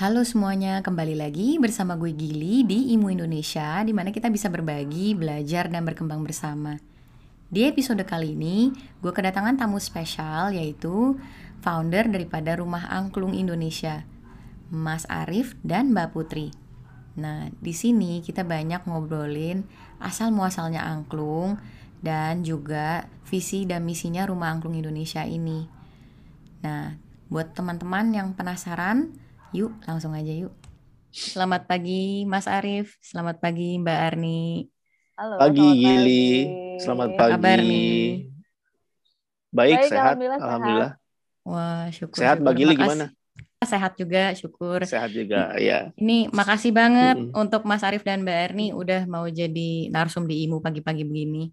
Halo semuanya, kembali lagi bersama gue Gili di Imu Indonesia, di mana kita bisa berbagi, belajar, dan berkembang bersama. Di episode kali ini, gue kedatangan tamu spesial yaitu founder daripada Rumah Angklung Indonesia, Mas Arif dan Mbak Putri. Nah, di sini kita banyak ngobrolin asal muasalnya angklung dan juga visi dan misinya Rumah Angklung Indonesia ini. Nah, buat teman-teman yang penasaran, Yuk, langsung aja yuk. Selamat pagi Mas Arif, selamat pagi Mbak Arni. Halo, pagi Gili, selamat pagi. Kabar nih? Baik, Baik sehat, alhamdulillah. alhamdulillah. Wah, syukur. Sehat Mbak Gili gimana? Sehat juga, syukur. Sehat juga, ya. Ini makasih banget mm -hmm. untuk Mas Arif dan Mbak Erni udah mau jadi narsum di IMU pagi-pagi begini.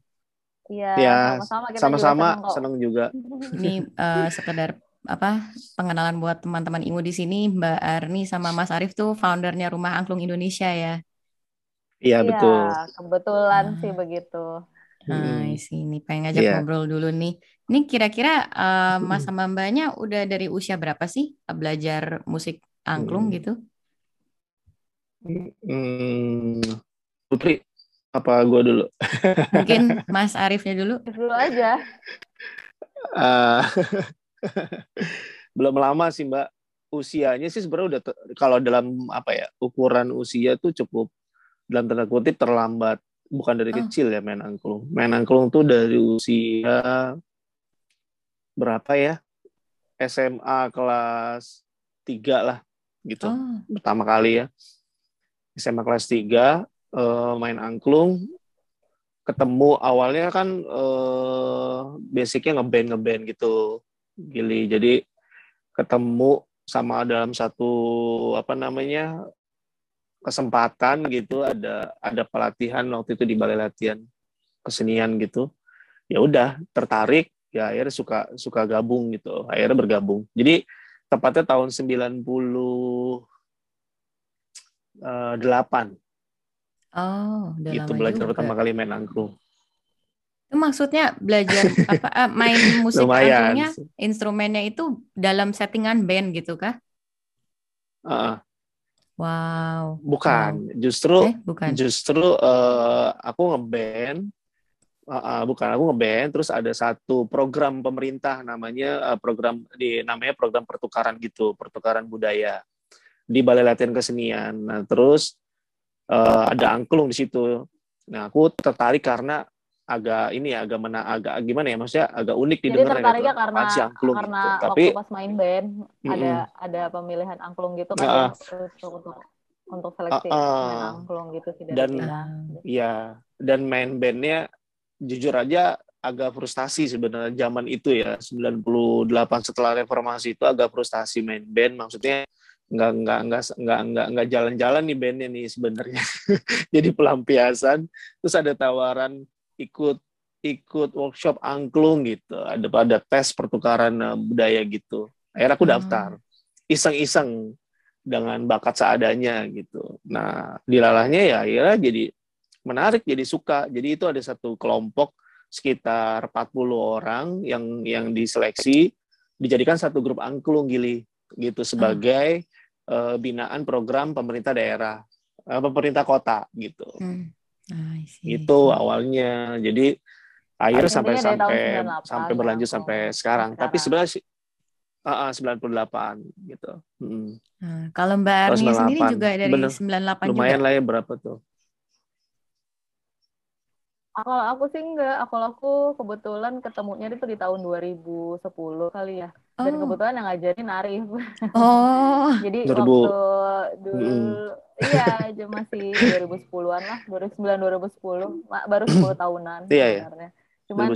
Iya, ya, sama-sama. Sama-sama, senang juga. Ini uh, sekedar apa pengenalan buat teman-teman IMU di sini Mbak Arni sama Mas Arif tuh foundernya Rumah Angklung Indonesia ya. Iya, iya betul. Kebetulan hmm. sih begitu. Nah, sini pengen ngajak yeah. ngobrol dulu nih. Ini kira-kira uh, Mas sama Mbaknya udah dari usia berapa sih belajar musik angklung hmm. gitu? Hmm, Putri, apa gue dulu? Mungkin Mas Arifnya dulu. Dulu aja. Uh, belum lama sih mbak. Usianya sih sebenarnya udah kalau dalam apa ya ukuran usia tuh cukup dalam tanda kutip terlambat. Bukan dari oh. kecil ya main angklung. Main angklung tuh dari usia berapa ya? SMA kelas 3 lah gitu. Oh. pertama kali ya. SMA kelas 3 uh, main angklung. Ketemu awalnya kan uh, basicnya ngeband ngeband gitu Gili. Jadi ketemu sama dalam satu apa namanya kesempatan gitu ada ada pelatihan waktu itu di balai latihan kesenian gitu. Ya udah tertarik ya akhirnya suka suka gabung gitu. Akhirnya bergabung. Jadi tepatnya tahun 98. Oh, udah gitu belajar juga. pertama kali main angklung. Itu maksudnya belajar apa uh, main musik angklungnya instrumennya itu dalam settingan band gitu kah? Uh, wow. Bukan, wow. justru eh, bukan. justru uh, aku ngeband uh, uh, bukan aku ngeband terus ada satu program pemerintah namanya uh, program di namanya program pertukaran gitu, pertukaran budaya di Balai Latihan Kesenian. Nah, terus uh, ada angklung di situ. Nah, aku tertarik karena agak ini ya agak mana agak gimana ya maksudnya agak unik Jadi tertariknya gitu. karena angklung karena gitu. Tapi pas main band mm, ada ada pemilihan angklung gitu kan uh, untuk untuk untuk seleksi uh, uh, angklung gitu sih dan iya dan main bandnya jujur aja agak frustasi sebenarnya zaman itu ya 98 setelah reformasi itu agak frustasi main band maksudnya nggak nggak nggak nggak nggak nggak jalan-jalan nih bandnya nih sebenarnya. Jadi pelampiasan terus ada tawaran ikut ikut workshop angklung gitu. Ada pada tes pertukaran uh, budaya gitu. Akhirnya aku hmm. daftar. Iseng-iseng dengan bakat seadanya gitu. Nah dilalahnya ya akhirnya jadi menarik jadi suka. Jadi itu ada satu kelompok sekitar 40 orang yang yang diseleksi. Dijadikan satu grup angklung gili gitu sebagai hmm. uh, binaan program pemerintah daerah uh, pemerintah kota gitu. Hmm. Itu awalnya. Jadi akhirnya sampai sampai sampai berlanjut sampai sekarang. sekarang. Tapi sebenarnya sih uh, uh, 98 gitu. Hmm. Nah, kalau Mbak Arni sendiri juga dari Bener. 98 Lumayan juga. lah ya berapa tuh? Kalau aku sih enggak, kalau aku kebetulan ketemunya itu di tahun 2010 kali ya. Dan oh. kebetulan yang ngajarin Arif. Oh. Jadi 2000. waktu dulu mm. iya aja masih 2010-an lah, 2009 2010, baru 10 tahunan iya, iya. sebenarnya. Cuman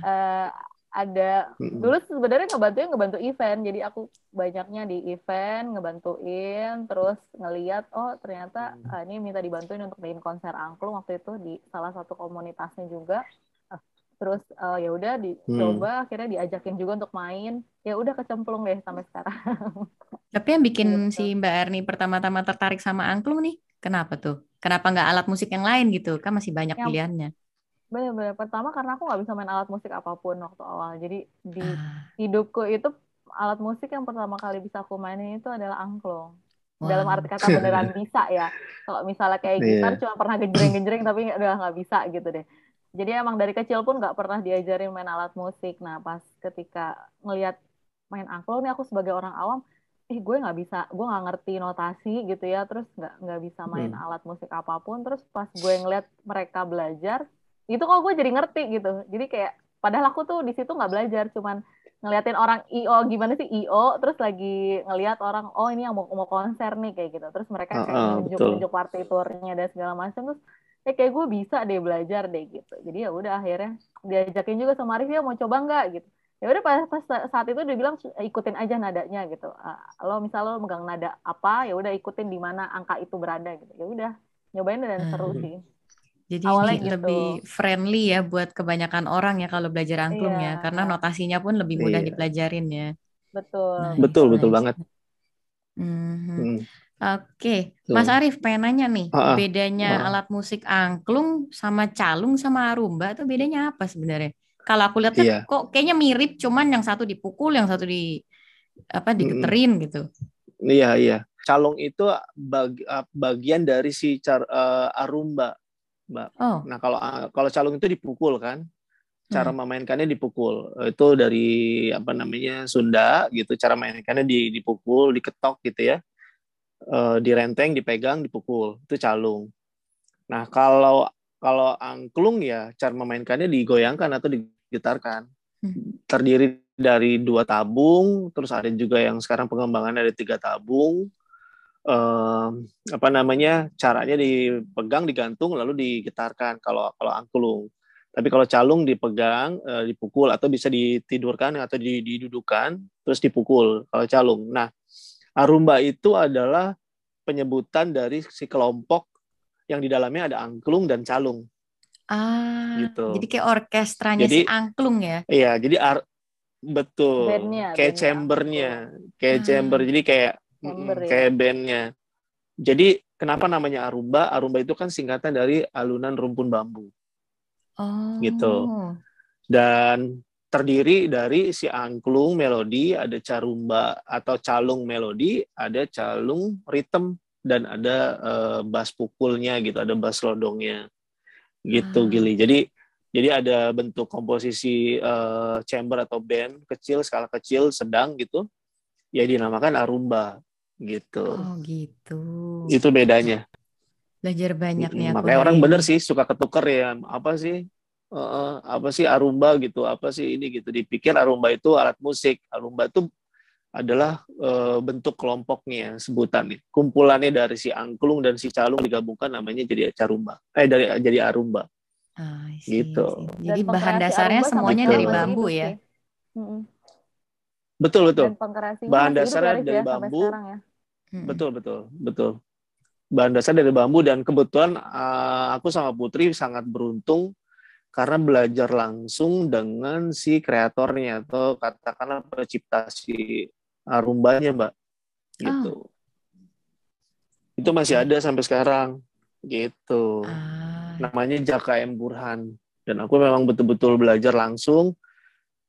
uh, ada. Dulu sebenarnya ngebantuin ngebantu event. Jadi aku banyaknya di event ngebantuin. Terus ngeliat oh ternyata uh, ini minta dibantuin untuk bikin konser angklung waktu itu di salah satu komunitasnya juga. Uh, terus uh, ya udah dicoba hmm. akhirnya diajakin juga untuk main. Ya udah kecemplung deh sampai sekarang. Tapi yang bikin gitu. si Mbak Erni pertama-tama tertarik sama angklung nih kenapa tuh? Kenapa nggak alat musik yang lain gitu? Kan masih banyak yang, pilihannya Benar-benar. Pertama karena aku nggak bisa main alat musik apa pun waktu awal. Jadi di ah. hidupku itu alat musik yang pertama kali bisa aku mainin itu adalah angklung. wow. dalam arti kata beneran bisa ya kalau misalnya kayak iya. gitar yeah. cuma pernah genjreng-genjreng tapi udah nggak bisa gitu deh jadi emang dari kecil pun nggak pernah diajarin main alat musik nah pas ketika ngelihat main angklung nih aku sebagai orang awam eh gue nggak bisa gue nggak ngerti notasi gitu ya terus nggak nggak bisa main hmm. alat musik apa pun terus pas gue ngeliat mereka belajar itu kok gue jadi ngerti gitu. Jadi kayak padahal aku tuh di situ nggak belajar cuman ngeliatin orang io gimana sih io terus lagi ngeliat orang oh ini yang mau mau konser nih kayak gitu. Terus mereka kayak uh, nunjuk nunjuk partiturnya dan segala macam terus eh kayak gue bisa deh belajar deh gitu. Jadi ya udah akhirnya diajakin juga sama Arif ya mau coba nggak? Gitu. Ya udah pas, pas saat itu dia bilang ikutin aja nadanya gitu. Uh, lo misal lo megang nada apa ya udah ikutin di mana angka itu berada gitu. Ya udah nyobain dan seru hmm. sih jadi Awalnya gitu. lebih friendly ya buat kebanyakan orang ya kalau belajar angklung ya, iya. ya, karena notasinya pun lebih mudah iya. dipelajarin ya. Betul. Nah, betul, nice. betul banget. Mm-hmm. Hmm. Oke, okay. Mas Arief pengen nanya nih, uh-uh. bedanya uh-uh. alat musik angklung sama calung sama arumba itu bedanya apa sebenarnya? Kalau aku lihat iya. kok kayaknya mirip, cuman yang satu dipukul, yang satu di apa diketerin hmm. gitu. Iya iya. Calung itu bag, bagian dari si car, uh, arumba Mbak. Oh. Nah, kalau kalau calung itu dipukul kan? Cara hmm. memainkannya dipukul. Itu dari apa namanya? Sunda gitu. Cara mainkannya dipukul, diketok gitu ya. E, direnteng, dipegang, dipukul. Itu calung. Nah, kalau kalau angklung ya cara memainkannya digoyangkan atau digetarkan. Hmm. Terdiri dari dua tabung, terus ada juga yang sekarang pengembangannya ada tiga tabung eh, apa namanya caranya dipegang digantung lalu digetarkan kalau kalau angklung. Tapi kalau calung dipegang eh, dipukul atau bisa ditidurkan atau didudukan terus dipukul kalau calung. Nah arumba itu adalah penyebutan dari si kelompok yang di dalamnya ada angklung dan calung. Ah gitu. jadi kayak orkestranya jadi, si angklung ya? Iya jadi ar betul. Bandnya, kayak bandnya. chambernya. Kayak ah. chamber jadi kayak Member, ya? kayak bandnya. Jadi kenapa namanya Arumba? Arumba itu kan singkatan dari alunan rumpun bambu. Oh. Gitu. Dan terdiri dari si angklung melodi, ada carumba atau calung melodi, ada calung ritme dan ada uh, bass pukulnya gitu, ada bass lodongnya. Gitu, ah. Gili. Jadi jadi ada bentuk komposisi uh, chamber atau band kecil, skala kecil, sedang gitu. Ya dinamakan arumba gitu. Oh gitu. Itu bedanya. Belajar banyak nih aku. Makanya orang bener sih suka ketuker ya. Apa sih? Uh, apa sih arumba gitu? Apa sih ini gitu? Dipikir arumba itu alat musik. Arumba itu adalah uh, bentuk kelompoknya sebutan nih. Kumpulannya dari si angklung dan si calung digabungkan namanya jadi carumba. Eh dari jadi arumba. Oh, gitu. Jadi bahan dasarnya semuanya dari bambu ya. Betul betul. Bahan dasarnya dari ya, bambu. Ya. Hmm. Betul betul betul. Bahan dasar dari bambu dan kebetulan uh, aku sama Putri sangat beruntung karena belajar langsung dengan si kreatornya atau katakanlah pencipta si arumbanya, Mbak. Gitu. Oh. Itu masih ada sampai sekarang. Gitu. Ah. Namanya Jaka M Burhan dan aku memang betul-betul belajar langsung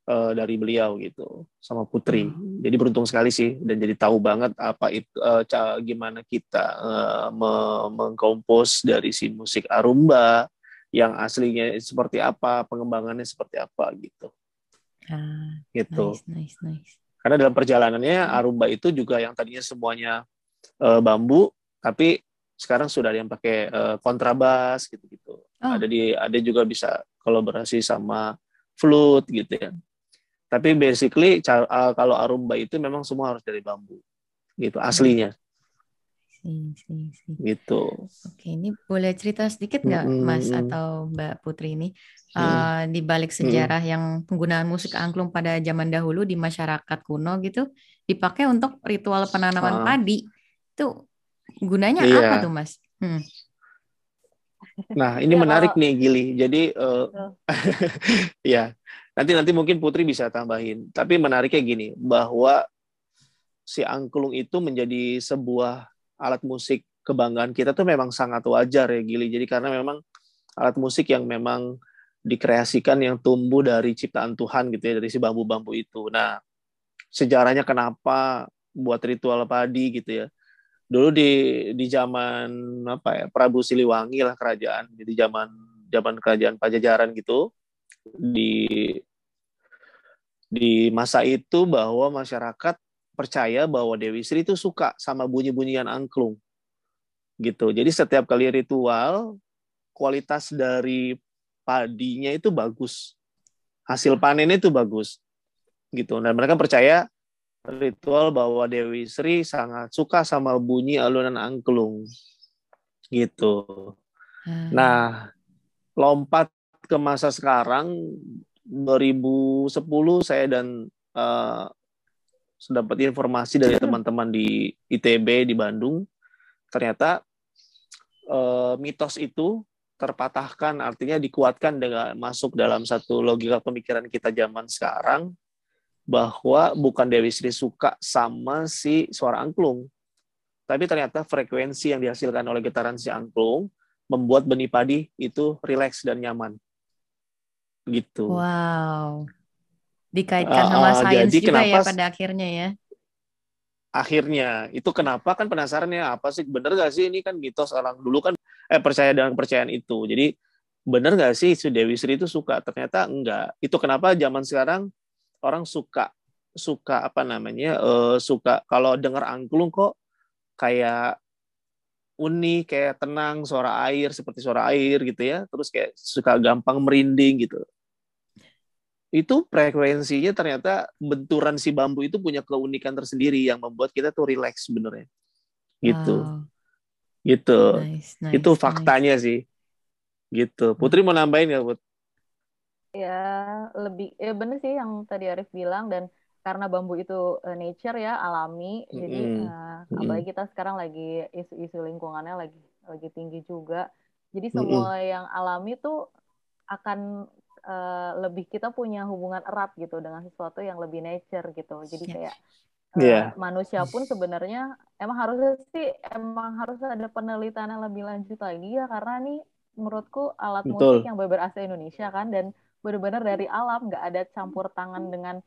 uh, dari beliau gitu sama Putri. Hmm. Jadi beruntung sekali sih dan jadi tahu banget apa itu uh, gimana kita uh, mengkompos dari si musik arumba yang aslinya seperti apa, pengembangannya seperti apa gitu. Ah, gitu. Nice, nice, nice. Karena dalam perjalanannya arumba itu juga yang tadinya semuanya uh, bambu, tapi sekarang sudah ada yang pakai uh, kontrabas gitu-gitu. Oh. Ada di ada juga bisa kolaborasi sama flute gitu ya. Tapi basically uh, kalau arumba itu memang semua harus dari bambu. Gitu hmm. aslinya. Si, si, si. Gitu. Oke, ini boleh cerita sedikit nggak hmm, Mas hmm. atau Mbak Putri ini hmm. uh, di balik sejarah hmm. yang penggunaan musik angklung pada zaman dahulu di masyarakat kuno gitu dipakai untuk ritual penanaman uh. padi. Itu gunanya iya. apa tuh, Mas? Hmm. Nah, ini ya, menarik kalau... nih Gili. Jadi uh, ya, Nanti nanti mungkin Putri bisa tambahin. Tapi menariknya gini, bahwa si angklung itu menjadi sebuah alat musik kebanggaan kita tuh memang sangat wajar ya Gili. Jadi karena memang alat musik yang memang dikreasikan yang tumbuh dari ciptaan Tuhan gitu ya dari si bambu-bambu itu. Nah, sejarahnya kenapa buat ritual padi gitu ya. dulu di di zaman apa ya Prabu Siliwangi lah kerajaan jadi zaman zaman kerajaan Pajajaran gitu di di masa itu bahwa masyarakat percaya bahwa Dewi Sri itu suka sama bunyi-bunyian angklung. Gitu. Jadi setiap kali ritual kualitas dari padinya itu bagus. Hasil panennya itu bagus. Gitu. Dan mereka percaya ritual bahwa Dewi Sri sangat suka sama bunyi alunan angklung. Gitu. Hmm. Nah, lompat ke masa sekarang 2010 saya dan uh, dapat informasi dari teman-teman di ITB di Bandung ternyata uh, mitos itu terpatahkan artinya dikuatkan dengan masuk dalam satu logika pemikiran kita zaman sekarang bahwa bukan Dewi Sri suka sama si suara angklung. Tapi ternyata frekuensi yang dihasilkan oleh getaran si angklung membuat benih padi itu rileks dan nyaman. Gitu. Wow. Dikaitkan sama uh, sains juga kenapa, ya pada akhirnya ya. Akhirnya. Itu kenapa kan penasarannya apa sih bener gak sih ini kan mitos orang dulu kan eh percaya dengan kepercayaan itu. Jadi bener gak sih si Dewi Sri itu suka? Ternyata enggak. Itu kenapa zaman sekarang orang suka suka apa namanya uh, suka kalau dengar angklung kok kayak unik kayak tenang suara air seperti suara air gitu ya. Terus kayak suka gampang merinding gitu. Itu frekuensinya ternyata benturan si bambu itu punya keunikan tersendiri yang membuat kita tuh relax sebenarnya. Gitu. Wow. gitu. Nice, nice, itu faktanya nice. sih. Gitu. Putri mau nambahin ya Put? ya lebih ya bener sih yang tadi Arif bilang dan karena bambu itu uh, nature ya alami mm-hmm. jadi uh, apalagi kita sekarang lagi isu-isu lingkungannya lagi lagi tinggi juga jadi semua mm-hmm. yang alami tuh akan uh, lebih kita punya hubungan erat gitu dengan sesuatu yang lebih nature gitu jadi yeah. kayak uh, yeah. manusia pun sebenarnya emang harusnya sih emang harus ada penelitian yang lebih lanjut lagi ya karena nih menurutku alat Betul. musik yang beber asli Indonesia kan dan benar-benar dari alam nggak ada campur tangan dengan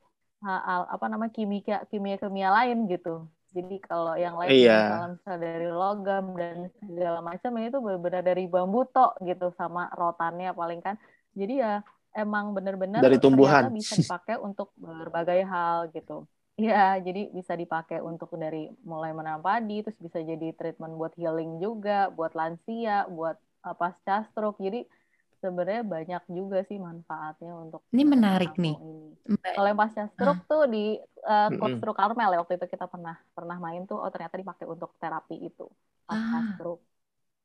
apa nama kimia kimia kimia lain gitu jadi kalau yang lain iya. misalnya dari logam dan segala macam itu benar-benar dari bambu tok gitu sama rotannya paling kan jadi ya emang benar-benar dari tumbuhan bisa dipakai untuk berbagai hal gitu Iya, jadi bisa dipakai untuk dari mulai menanam padi, terus bisa jadi treatment buat healing juga, buat lansia, buat uh, pasca stroke. Jadi sebenarnya banyak juga sih manfaatnya untuk ini menarik nih. ini. kalau yang pasca stroke uh. tuh di uh, Coach Stroke Carmel ya waktu itu kita pernah pernah main tuh oh ternyata dipakai untuk terapi itu pasca ah. stroke.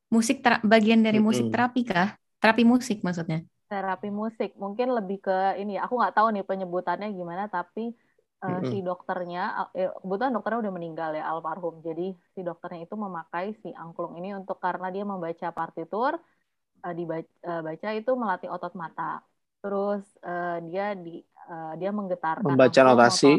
Musik bagian dari musik terapi kah? Terapi musik maksudnya? Terapi musik mungkin lebih ke ini ya aku nggak tahu nih penyebutannya gimana tapi uh, si dokternya eh, kebetulan dokternya udah meninggal ya almarhum. Jadi si dokternya itu memakai si angklung ini untuk karena dia membaca partitur uh, dibaca uh, itu melatih otot mata. Terus uh, dia di uh, dia menggetarkan membaca notasi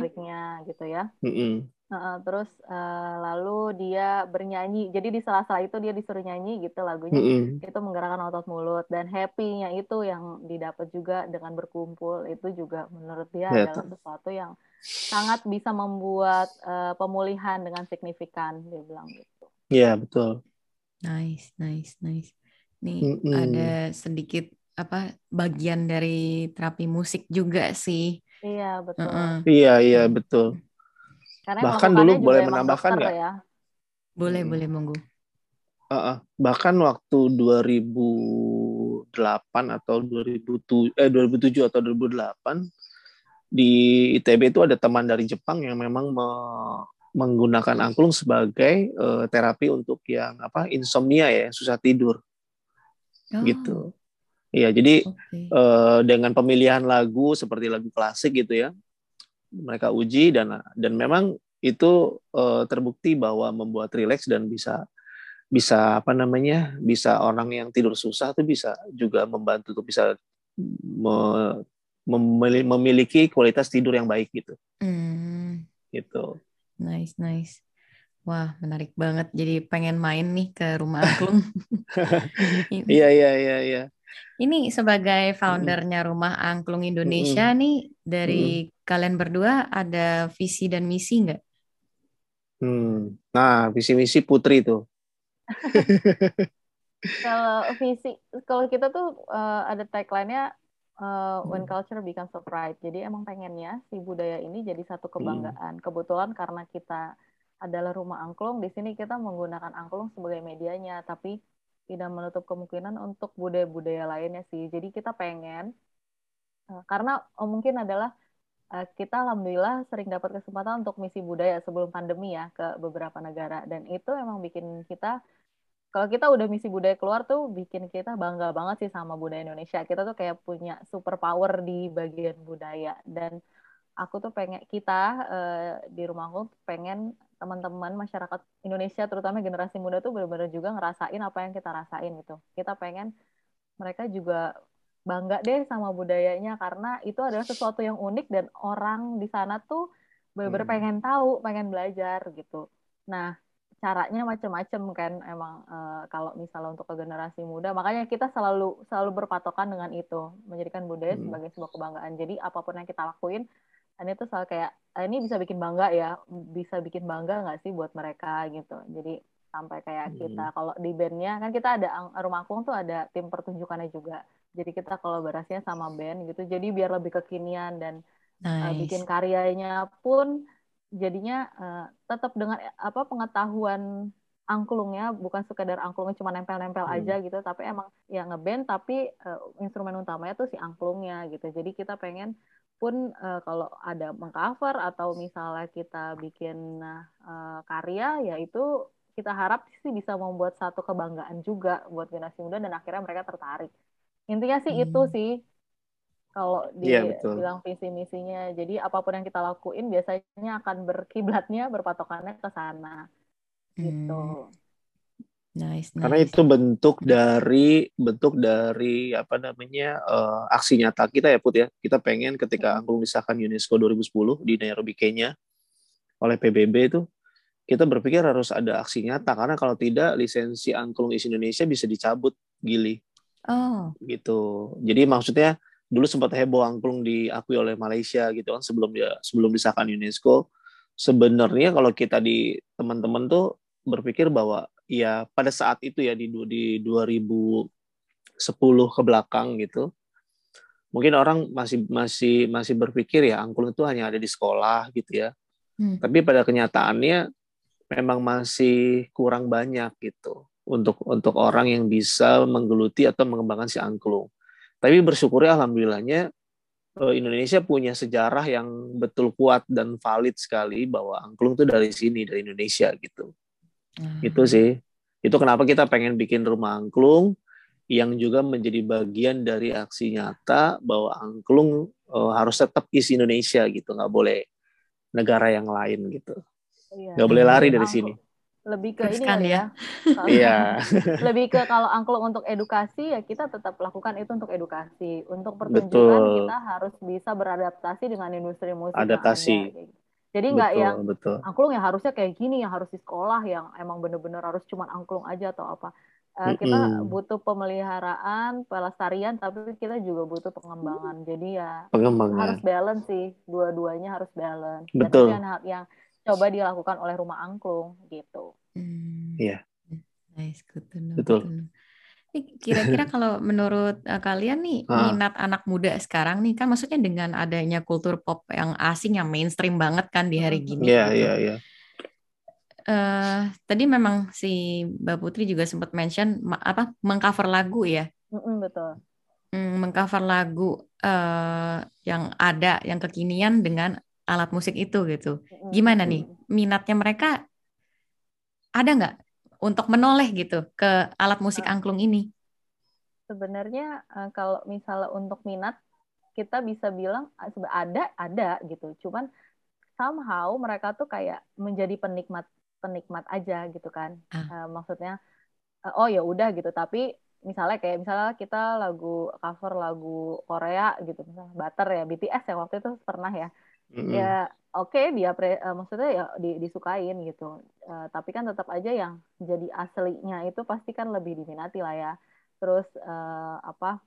gitu ya. Mm -hmm. Uh, terus uh, lalu dia bernyanyi. Jadi di sela-sela itu dia disuruh nyanyi gitu lagunya. Mm -hmm. Itu menggerakkan otot mulut dan happy-nya itu yang didapat juga dengan berkumpul itu juga menurut dia yeah. adalah sesuatu yang sangat bisa membuat uh, pemulihan dengan signifikan dia bilang gitu. Iya, yeah, betul. Nice, nice, nice. Nih mm -hmm. ada sedikit apa bagian dari terapi musik juga sih. Iya betul. Uh -uh. Iya iya betul. Karena bahkan dulu boleh menambahkan nggak? Ya? Boleh hmm. boleh monggo. Uh, uh, bahkan waktu 2008 atau 2007 eh 2007 atau 2008 di ITB itu ada teman dari Jepang yang memang me menggunakan angklung sebagai uh, terapi untuk yang apa insomnia ya susah tidur oh. gitu. Iya, jadi okay. uh, eh, dengan pemilihan lagu seperti lagu klasik gitu ya, mereka uji dan dan memang itu uh, terbukti bahwa membuat rileks dan bisa bisa apa namanya bisa orang yang tidur susah tuh bisa juga membantu tuh bisa me, memiliki kualitas tidur yang baik gitu. Mm. Gitu. Nice, nice. Wah, menarik banget. Jadi pengen main nih ke rumah Angklung. Iya, iya, iya, iya. Ini sebagai foundernya Rumah Angklung Indonesia mm -hmm. nih, dari mm -hmm. kalian berdua ada visi dan misi nggak? Hmm. Nah, visi misi Putri itu. kalau visi, kalau kita tuh uh, ada tagline-nya uh, when culture becomes a pride. Jadi emang pengennya si budaya ini jadi satu kebanggaan. Hmm. Kebetulan karena kita adalah rumah angklung, di sini kita menggunakan angklung sebagai medianya, tapi tidak menutup kemungkinan untuk budaya-budaya lainnya sih. Jadi kita pengen uh, karena oh, mungkin adalah uh, kita alhamdulillah sering dapat kesempatan untuk misi budaya sebelum pandemi ya ke beberapa negara dan itu emang bikin kita kalau kita udah misi budaya keluar tuh bikin kita bangga banget sih sama budaya Indonesia. Kita tuh kayak punya super power di bagian budaya dan aku tuh pengen kita uh, di rumahku pengen teman-teman masyarakat Indonesia terutama generasi muda tuh benar-benar juga ngerasain apa yang kita rasain gitu. Kita pengen mereka juga bangga deh sama budayanya karena itu adalah sesuatu yang unik dan orang di sana tuh benar-benar hmm. pengen tahu, pengen belajar gitu. Nah, caranya macam-macam kan emang uh, kalau misalnya untuk ke generasi muda makanya kita selalu selalu berpatokan dengan itu menjadikan budaya hmm. sebagai sebuah kebanggaan jadi apa pun yang kita lakuin ini tuh selalu kayak ah, ini bisa bikin bangga ya bisa bikin bangga nggak sih buat mereka? Gitu. Jadi sampai kayak hmm. kita kalau di bandnya kan kita ada rumah akung tuh ada tim pertunjukannya juga. Jadi kita kolaborasinya sama band gitu. Jadi biar lebih kekinian dan nice. uh, bikin karyanya pun jadinya uh, tetap dengan apa pengetahuan angklungnya. Bukan sekadar angklungnya cuma nempel-nempel hmm. aja gitu. Tapi emang ya ngeband tapi uh, instrumen utamanya tuh si angklungnya gitu. Jadi kita pengen pun uh, kalau ada mengcover atau misalnya kita bikin uh, karya ya itu kita harap sih bisa membuat satu kebanggaan juga buat generasi muda dan akhirnya mereka tertarik intinya sih hmm. itu sih kalau dia yeah, bilang visi misinya. Jadi apa pun yang kita lakuin biasanya akan berkiblatnya berpatokannya ke sana. Gitu. Hmm. Nice, nice. Karena itu bentuk dari bentuk dari apa namanya uh, aksi nyata kita ya Put ya. Kita pengen ketika angklung disahkan UNESCO 2010 di Nairobi Kenya oleh PBB itu kita berpikir harus ada aksi nyata karena kalau tidak lisensi angklung isi Indonesia bisa dicabut gili. Oh. Gitu. Jadi maksudnya dulu sempat heboh angklung diakui oleh Malaysia gitu kan sebelum ya sebelum disahkan UNESCO sebenarnya kalau kita di teman-teman tuh berpikir bahwa ya pada saat itu ya di di 2010 ke belakang gitu mungkin orang masih masih masih berpikir ya angklung itu hanya ada di sekolah gitu ya hmm. tapi pada kenyataannya memang masih kurang banyak gitu untuk untuk orang yang bisa menggeluti atau mengembangkan si angklung tapi bersyukur alhamdulillahnya eh, Indonesia punya sejarah yang betul kuat dan valid sekali bahwa angklung itu dari sini dari Indonesia gitu. Hmm. Itu sih. Itu kenapa kita pengen bikin rumah angklung yang juga menjadi bagian dari aksi nyata bahwa angklung uh, harus tetap isi Indonesia gitu, nggak boleh negara yang lain gitu. Iya. Nggak boleh lari dari sini lebih ke ini kan ya. Iya. lebih ke kalau angklung untuk edukasi ya kita tetap lakukan itu untuk edukasi. Untuk pertunjukan betul. kita harus bisa beradaptasi dengan industri musik. Adaptasi. Yang Jadi nggak yang betul. angklung yang harusnya kayak gini, yang harus di sekolah, yang emang bener-bener harus cuma angklung aja atau apa. Uh, kita mm -hmm. butuh pemeliharaan, pelestarian, tapi kita juga butuh pengembangan. Jadi ya pengembangan. harus balance sih, dua-duanya harus balance. Betul. Dan yang, yang coba dilakukan oleh rumah angklung gitu. Hmm. Iya. Nice, good to know. Betul. Kira-kira kalau menurut uh, kalian nih ah. minat anak muda sekarang nih kan maksudnya dengan adanya kultur pop yang asing yang mainstream banget kan di hari gini. Iya iya iya. Uh, tadi memang si Mbak Putri juga sempat mention apa mengcover lagu ya. Mm-mm, betul. Mm, mengcover lagu uh, yang ada yang kekinian dengan alat musik itu gitu. Gimana nih minatnya mereka ada nggak untuk menoleh gitu ke alat musik angklung ini? Sebenarnya uh, kalau misalnya untuk minat kita bisa bilang ah, ada ada gitu. Cuman somehow mereka tuh kayak menjadi penikmat penikmat aja gitu kan. Ah. Uh, maksudnya uh, oh ya udah gitu. Tapi misalnya kayak misalnya kita lagu cover lagu Korea gitu misalnya Butter ya BTS ya waktu itu pernah ya mm-hmm. ya oke okay, dia pre, uh, maksudnya ya di, disukain gitu. Uh, tapi kan tetap aja yang jadi aslinya itu pasti kan lebih diminati lah ya. Terus uh, apa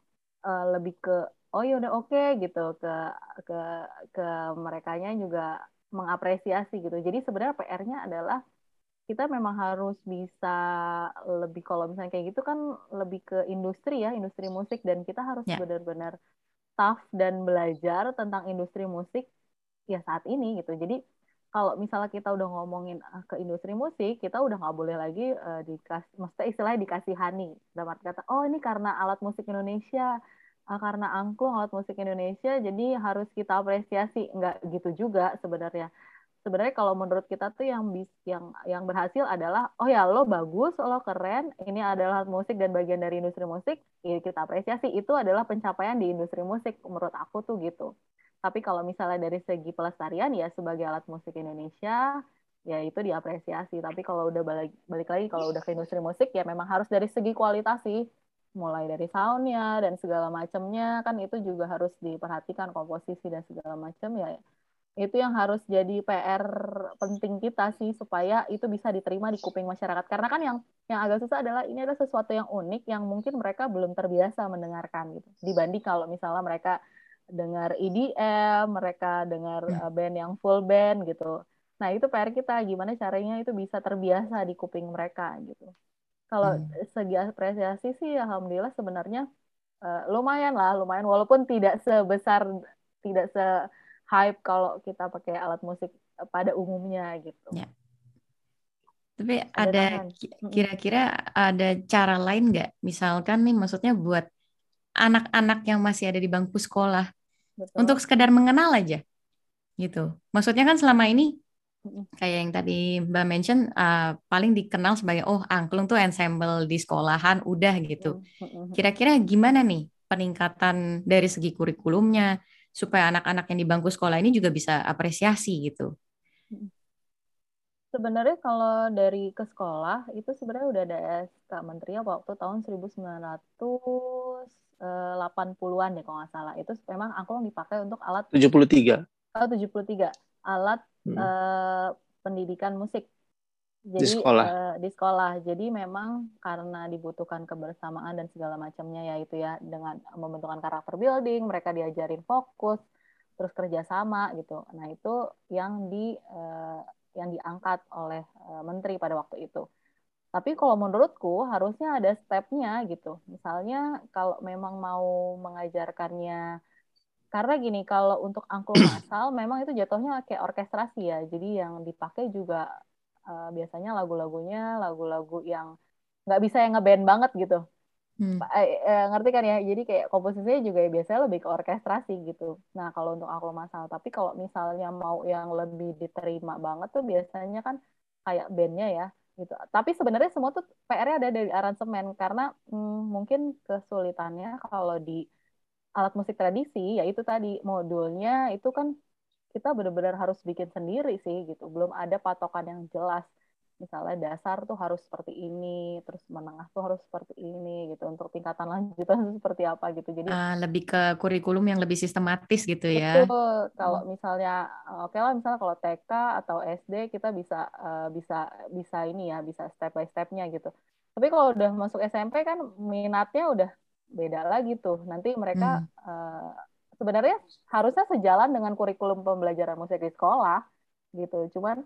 uh, lebih ke oh ya udah oke okay, gitu ke ke ke mereka juga mengapresiasi gitu. Jadi sebenarnya PR-nya adalah kita memang harus bisa lebih kalau misalnya kayak gitu kan lebih ke industri ya industri musik. Dan kita harus yeah. benar-benar tough dan belajar tentang industri musik ya saat ini gitu. Jadi kalau misalnya kita udah ngomongin uh, ke industri musik kita udah nggak boleh lagi uh, dikasih maksudnya istilahnya dikasihani. Dalam arti kata oh ini karena alat musik Indonesia uh, karena angklung alat musik Indonesia jadi harus kita apresiasi. Nggak gitu juga sebenarnya. Sebenarnya kalau menurut kita tuh yang bis, yang yang berhasil adalah oh ya lo bagus lo keren ini adalah musik dan bagian dari industri musik ya kita apresiasi. Itu adalah pencapaian di industri musik menurut aku tuh gitu tapi kalau misalnya dari segi pelestarian ya sebagai alat musik Indonesia ya itu diapresiasi. Tapi kalau udah balik balik lagi kalau udah ke industri musik ya memang harus dari segi kualitas sih. Mulai dari soundnya dan segala macamnya kan itu juga harus diperhatikan komposisi dan segala macam ya. Itu yang harus jadi PR penting kita sih supaya itu bisa diterima di kuping masyarakat. Karena kan yang yang agak susah adalah ini adalah sesuatu yang unik yang mungkin mereka belum terbiasa mendengarkan gitu. Dibanding kalau misalnya mereka dengar EDM mereka dengar uh, band yang full band gitu nah itu PR kita gimana caranya itu bisa terbiasa di kuping mereka gitu kalau hmm. segi apresiasi sih alhamdulillah sebenarnya uh, lumayan lah lumayan walaupun tidak sebesar tidak se hype kalau kita pakai alat musik pada umumnya gitu. Ya. Tapi ada kira-kira ada cara lain nggak? Misalkan nih maksudnya buat anak-anak yang masih ada di bangku sekolah Betul. untuk sekedar mengenal aja gitu. Maksudnya kan selama ini kayak yang tadi Mbak mention uh, paling dikenal sebagai oh angklung tuh ensemble di sekolahan udah gitu. Kira-kira gimana nih peningkatan dari segi kurikulumnya, supaya anak-anak yang di bangku sekolah ini juga bisa apresiasi gitu. Sebenarnya kalau dari ke sekolah itu sebenarnya udah ada SK Menteri waktu tahun 1980-an deh kalau nggak salah. Itu memang angklung dipakai untuk alat 73. Oh, 73. Alat hmm. eh, pendidikan musik jadi di sekolah. Uh, di sekolah. Jadi memang karena dibutuhkan kebersamaan dan segala macamnya ya itu ya dengan membentukkan karakter building, mereka diajarin fokus, terus kerjasama gitu. Nah itu yang di yang diangkat oleh uh, menteri pada waktu itu. Tapi kalau menurutku harusnya ada stepnya gitu. Misalnya kalau memang mau mengajarkannya karena gini kalau untuk angklung masal memang itu jatuhnya kayak orkestrasi ya. Jadi yang dipakai juga uh, biasanya lagu-lagunya lagu-lagu yang nggak bisa yang ngeband banget gitu hmm. eh, eh, ngerti kan ya jadi kayak komposisinya juga ya biasanya lebih ke orkestrasi gitu nah kalau untuk aku masalah tapi kalau misalnya mau yang lebih diterima banget tuh biasanya kan kayak bandnya ya gitu tapi sebenarnya semua tuh PR-nya ada dari aransemen karena hmm, mungkin kesulitannya kalau di alat musik tradisi yaitu tadi modulnya itu kan kita benar-benar harus bikin sendiri sih gitu. Belum ada patokan yang jelas. Misalnya dasar tuh harus seperti ini, terus menengah tuh harus seperti ini gitu. Untuk tingkatan lanjutan seperti apa gitu. Jadi uh, lebih ke kurikulum yang lebih sistematis gitu ya. Betul. Kalau hmm. misalnya oke okay lah misalnya kalau TK atau SD kita bisa uh, bisa bisa ini ya, bisa step by stepnya gitu. Tapi kalau udah masuk SMP kan minatnya udah beda lagi tuh. Nanti mereka hmm. uh, sebenarnya harusnya sejalan dengan kurikulum pembelajaran musik di sekolah gitu. Cuman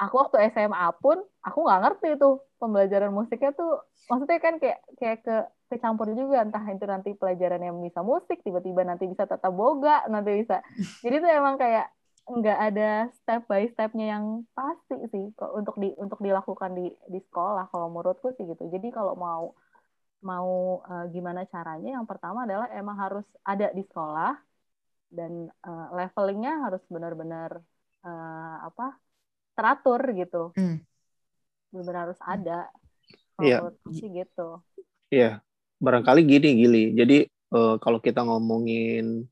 aku waktu SMA pun aku nggak ngerti tuh pembelajaran musiknya tuh maksudnya kan kayak kayak ke kecampur juga entah itu nanti pelajaran yang bisa musik tiba-tiba nanti bisa tata boga nanti bisa. Jadi tuh emang kayak nggak ada step by stepnya yang pasti sih kok untuk di untuk dilakukan di di sekolah. Kalau menurutku sih gitu. Jadi kalau mau mau uh, gimana caranya yang pertama adalah emang harus ada di sekolah dan uh, levelingnya harus benar-benar uh, apa teratur gitu hmm. benar harus hmm. ada iya sih gitu iya barangkali gini gili jadi uh, kalau kita ngomongin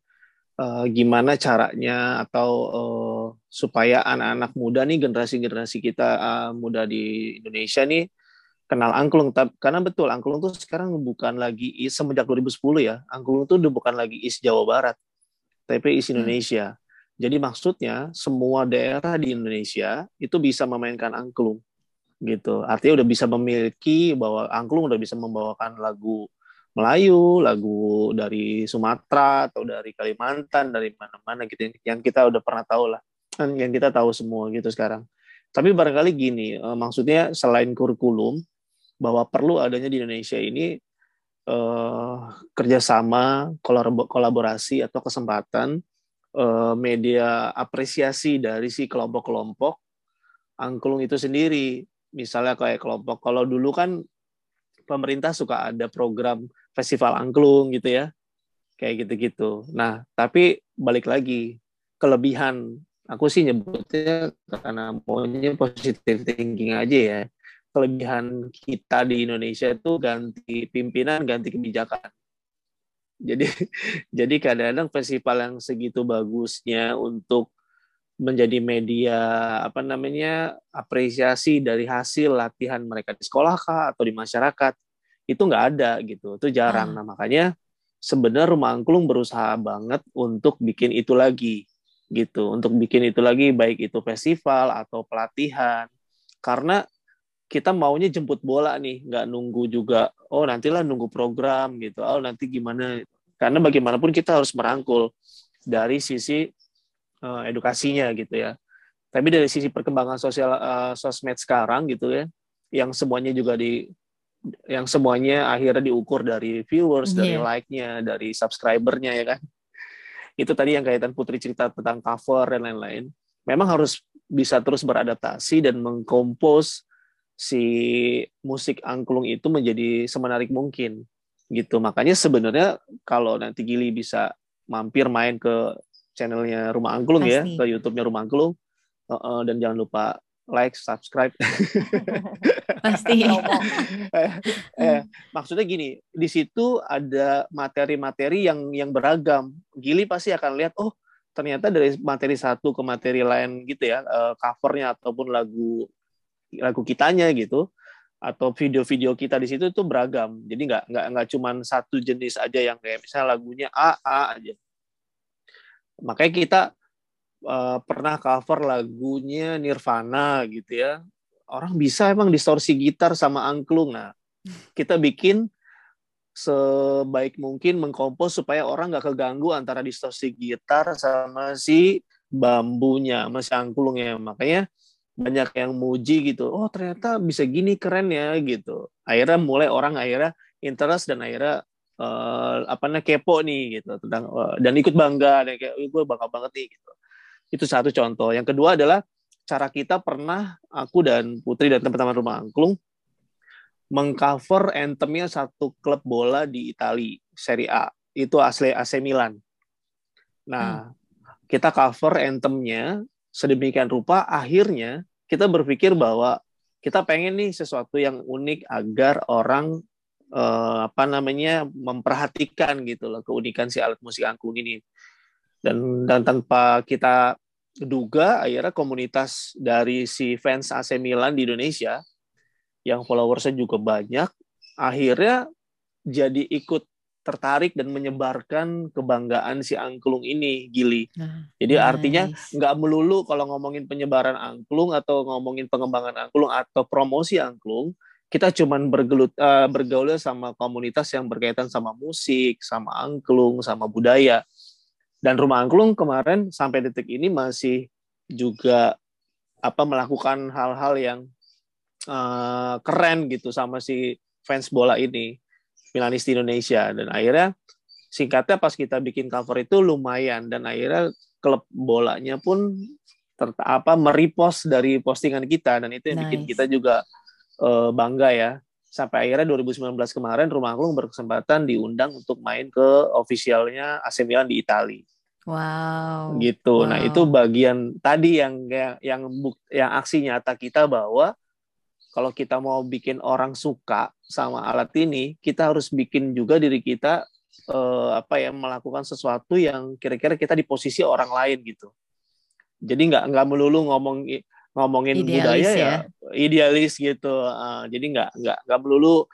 uh, gimana caranya atau uh, supaya anak-anak muda nih generasi-generasi kita uh, muda di Indonesia nih kenal angklung karena betul angklung tuh sekarang bukan lagi is semenjak 2010 ya angklung tuh bukan lagi is Jawa Barat tapi isi hmm. Indonesia. Hmm. Jadi maksudnya semua daerah di Indonesia itu bisa memainkan angklung gitu. Artinya udah bisa memiliki bahwa angklung udah bisa membawakan lagu Melayu, lagu dari Sumatera atau dari Kalimantan, dari mana-mana gitu yang kita udah pernah tahu lah. Yang kita tahu semua gitu sekarang. Tapi barangkali gini, uh, maksudnya selain kurikulum, bahwa perlu adanya di Indonesia ini uh, kerjasama, kolaborasi atau kesempatan media apresiasi dari si kelompok-kelompok angklung itu sendiri. Misalnya kayak kelompok, kalau dulu kan pemerintah suka ada program festival angklung gitu ya, kayak gitu-gitu. Nah, tapi balik lagi kelebihan aku sih nyebutnya karena maunya positive thinking aja ya kelebihan kita di Indonesia itu ganti pimpinan, ganti kebijakan. Jadi jadi kadang-kadang festival yang segitu bagusnya untuk menjadi media apa namanya apresiasi dari hasil latihan mereka di sekolah kah atau di masyarakat itu nggak ada gitu. Itu jarang. Hmm. nah makanya sebenarnya rumah angklung berusaha banget untuk bikin itu lagi gitu. Untuk bikin itu lagi baik itu festival atau pelatihan. Karena kita maunya jemput bola nih, nggak nunggu juga, oh nantilah nunggu program gitu, oh nanti gimana. Karena bagaimanapun kita harus merangkul dari sisi uh, edukasinya gitu ya. Tapi dari sisi perkembangan sosial uh, sosmed sekarang gitu ya, yang semuanya juga di yang semuanya akhirnya diukur dari viewers, yeah. dari iya. like-nya, dari subscribernya ya kan. Itu tadi yang kaitan Putri cerita tentang cover dan lain-lain. Memang harus bisa terus beradaptasi dan mengkompos si musik angklung itu menjadi semenarik mungkin gitu. Makanya sebenarnya kalau nanti Gili bisa mampir main ke channelnya Rumah Angklung ya, Pasti. ya ke YouTube-nya Rumah Angklung uh, uh, dan jangan lupa like subscribe. Pasti. Eh, eh, maksudnya gini di situ ada materi-materi yang yang beragam. Gili pasti akan lihat oh ternyata dari materi satu ke materi lain gitu ya uh, covernya ataupun lagu lagu kitanya gitu atau video-video kita di situ tuh beragam. Jadi nggak nggak nggak cuma satu jenis aja yang kayak misalnya lagunya A A aja. Makanya kita uh, pernah cover lagunya Nirvana gitu ya. Orang bisa emang distorsi gitar sama angklung. Nah kita bikin sebaik mungkin mengkompos supaya orang nggak keganggu antara distorsi gitar sama si bambunya masih angklungnya. Makanya banyak yang muji gitu oh ternyata bisa gini keren ya gitu. Akhirnya mulai orang akhirnya interest dan akhirnya uh, apa namanya kepo nih gitu tentang uh, dan ikut bangga dan kayak gue bangga banget nih gitu. Itu satu contoh. Yang kedua adalah cara kita pernah aku dan Putri dan teman-teman rumah angklung mengcover anthemnya satu klub bola di Italia Serie A. Itu asli AC Milan. Nah hmm. kita cover anthemnya sedemikian rupa akhirnya kita berpikir bahwa kita pengen nih sesuatu yang unik agar orang eh, apa namanya memperhatikan gitu loh keunikan si alat musik angklung ini. Dan dan tanpa kita duga akhirnya komunitas dari si fans AC Milan di Indonesia yang followersnya juga banyak akhirnya jadi ikut tertarik dan menyebarkan kebanggaan si angklung ini, Gili. Nah, Jadi nice. artinya nggak melulu kalau ngomongin penyebaran angklung atau ngomongin pengembangan angklung atau promosi angklung, kita cuman bergelut uh, bergaul sama komunitas yang berkaitan sama musik, sama angklung, sama budaya. Dan rumah angklung kemarin sampai detik ini masih juga apa melakukan hal-hal yang uh, keren gitu sama si fans bola ini Milanis di Indonesia dan akhirnya singkatnya pas kita bikin cover itu lumayan dan akhirnya klub bolanya pun ter, apa merepost dari postingan kita dan itu yang nice. bikin kita juga uh, bangga ya sampai akhirnya 2019 kemarin Rumah Angklung berkesempatan diundang untuk main ke ofisialnya AC Milan di Italia. Wow. Gitu. Wow. Nah, itu bagian tadi yang yang yang, yang aksi nyata kita bahwa kalau kita mau bikin orang suka sama alat ini, kita harus bikin juga diri kita eh, apa ya melakukan sesuatu yang kira-kira kita di posisi orang lain gitu. Jadi nggak nggak melulu ngomong ngomongin idealis budaya ya, ya idealis gitu. Uh, jadi nggak nggak nggak melulu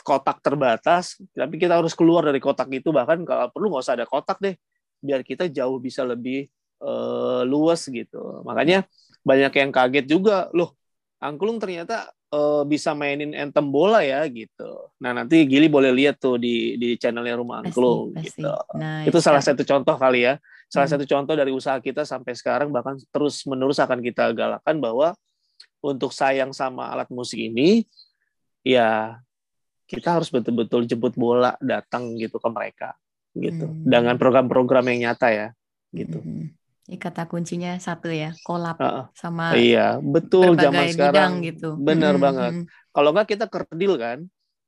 kotak terbatas, tapi kita harus keluar dari kotak itu bahkan kalau perlu nggak usah ada kotak deh, biar kita jauh bisa lebih uh, luas gitu. Makanya banyak yang kaget juga, loh angklung ternyata uh, bisa mainin anthem bola ya gitu. Nah nanti Gili boleh lihat tuh di di channelnya Rumah Angklung pasti, gitu. Nice. Itu salah satu contoh kali ya. Salah hmm. satu contoh dari usaha kita sampai sekarang bahkan terus menerus akan kita galakan bahwa untuk sayang sama alat musik ini, ya kita harus betul-betul jemput bola datang gitu ke mereka gitu hmm. dengan program-program yang nyata ya gitu. Hmm. Kata kuncinya satu ya, kolab uh, sama Iya, betul zaman sekarang gitu. Benar hmm. banget. Kalau enggak kita kerdil kan?